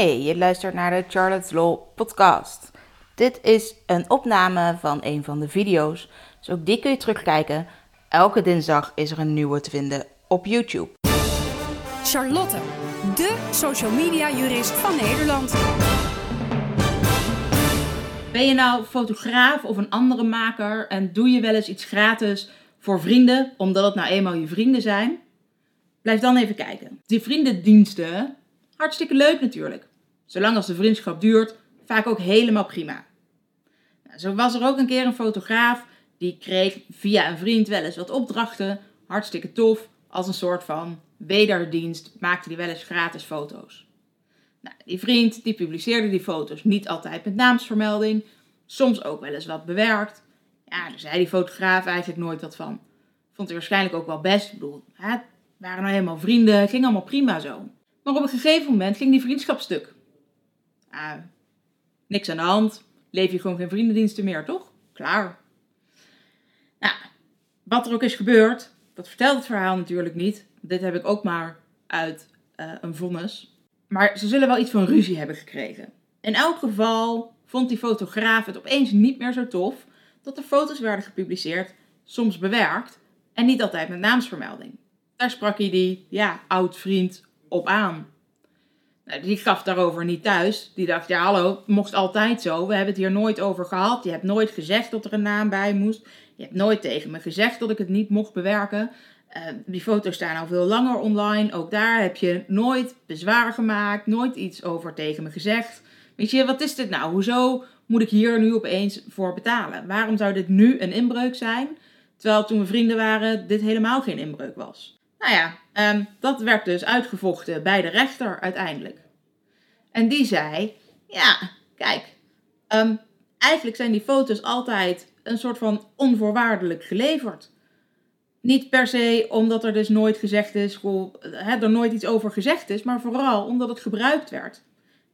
Hey, je luistert naar de Charlotte's Law podcast. Dit is een opname van een van de video's, dus ook die kun je terugkijken. Elke dinsdag is er een nieuwe te vinden op YouTube. Charlotte, de social media jurist van Nederland. Ben je nou fotograaf of een andere maker en doe je wel eens iets gratis voor vrienden, omdat het nou eenmaal je vrienden zijn? Blijf dan even kijken. Die vriendendiensten, hartstikke leuk natuurlijk. Zolang als de vriendschap duurt, vaak ook helemaal prima. Nou, zo was er ook een keer een fotograaf die kreeg via een vriend wel eens wat opdrachten. Hartstikke tof. Als een soort van wederdienst maakte hij wel eens gratis foto's. Nou, die vriend die publiceerde die foto's niet altijd met naamsvermelding, soms ook wel eens wat bewerkt. Ja, daar zei die fotograaf eigenlijk nooit wat van. Vond hij waarschijnlijk ook wel best. Ik bedoel, het waren nou helemaal vrienden, ging allemaal prima zo. Maar op een gegeven moment ging die vriendschap stuk. Ah, niks aan de hand, leef je gewoon geen vriendendiensten meer, toch? Klaar. Nou, wat er ook is gebeurd, dat vertelt het verhaal natuurlijk niet. Dit heb ik ook maar uit uh, een vonnis. Maar ze zullen wel iets van ruzie hebben gekregen. In elk geval vond die fotograaf het opeens niet meer zo tof dat er foto's werden gepubliceerd, soms bewerkt en niet altijd met naamsvermelding. Daar sprak hij die, ja, oud vriend op aan. Nou, die gaf daarover niet thuis. Die dacht, ja hallo, mocht altijd zo. We hebben het hier nooit over gehad. Je hebt nooit gezegd dat er een naam bij moest. Je hebt nooit tegen me gezegd dat ik het niet mocht bewerken. Uh, die foto's staan al veel langer online. Ook daar heb je nooit bezwaar gemaakt. Nooit iets over tegen me gezegd. Weet je, wat is dit nou? Hoezo moet ik hier nu opeens voor betalen? Waarom zou dit nu een inbreuk zijn? Terwijl toen we vrienden waren, dit helemaal geen inbreuk was. Nou ja, um, dat werd dus uitgevochten bij de rechter uiteindelijk. En die zei: Ja, kijk, um, eigenlijk zijn die foto's altijd een soort van onvoorwaardelijk geleverd. Niet per se omdat er dus nooit gezegd is, hè, er nooit iets over gezegd is, maar vooral omdat het gebruikt werd.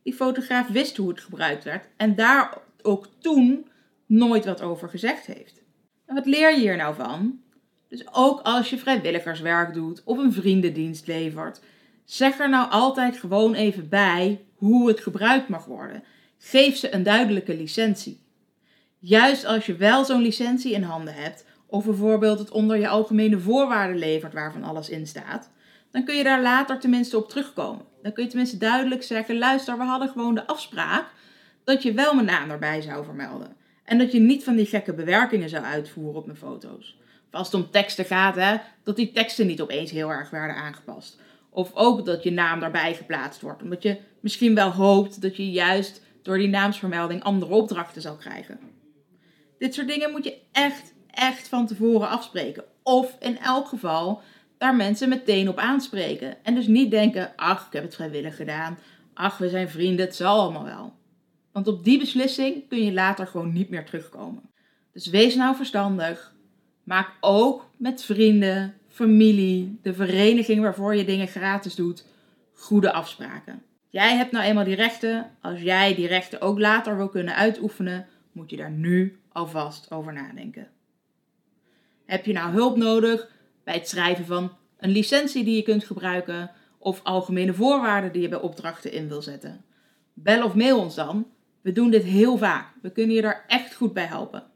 Die fotograaf wist hoe het gebruikt werd en daar ook toen nooit wat over gezegd heeft. En wat leer je hier nou van? Dus ook als je vrijwilligerswerk doet of een vriendendienst levert, zeg er nou altijd gewoon even bij hoe het gebruikt mag worden. Geef ze een duidelijke licentie. Juist als je wel zo'n licentie in handen hebt, of bijvoorbeeld het onder je algemene voorwaarden levert waarvan alles in staat, dan kun je daar later tenminste op terugkomen. Dan kun je tenminste duidelijk zeggen: luister, we hadden gewoon de afspraak dat je wel mijn naam erbij zou vermelden. En dat je niet van die gekke bewerkingen zou uitvoeren op mijn foto's als het om teksten gaat, hè, dat die teksten niet opeens heel erg werden aangepast. Of ook dat je naam daarbij geplaatst wordt. Omdat je misschien wel hoopt dat je juist door die naamsvermelding andere opdrachten zal krijgen. Dit soort dingen moet je echt, echt van tevoren afspreken. Of in elk geval daar mensen meteen op aanspreken. En dus niet denken, ach, ik heb het vrijwillig gedaan. Ach, we zijn vrienden, het zal allemaal wel. Want op die beslissing kun je later gewoon niet meer terugkomen. Dus wees nou verstandig. Maak ook met vrienden, familie, de vereniging waarvoor je dingen gratis doet, goede afspraken. Jij hebt nou eenmaal die rechten. Als jij die rechten ook later wil kunnen uitoefenen, moet je daar nu alvast over nadenken. Heb je nou hulp nodig bij het schrijven van een licentie die je kunt gebruiken of algemene voorwaarden die je bij opdrachten in wil zetten? Bel of mail ons dan. We doen dit heel vaak. We kunnen je daar echt goed bij helpen.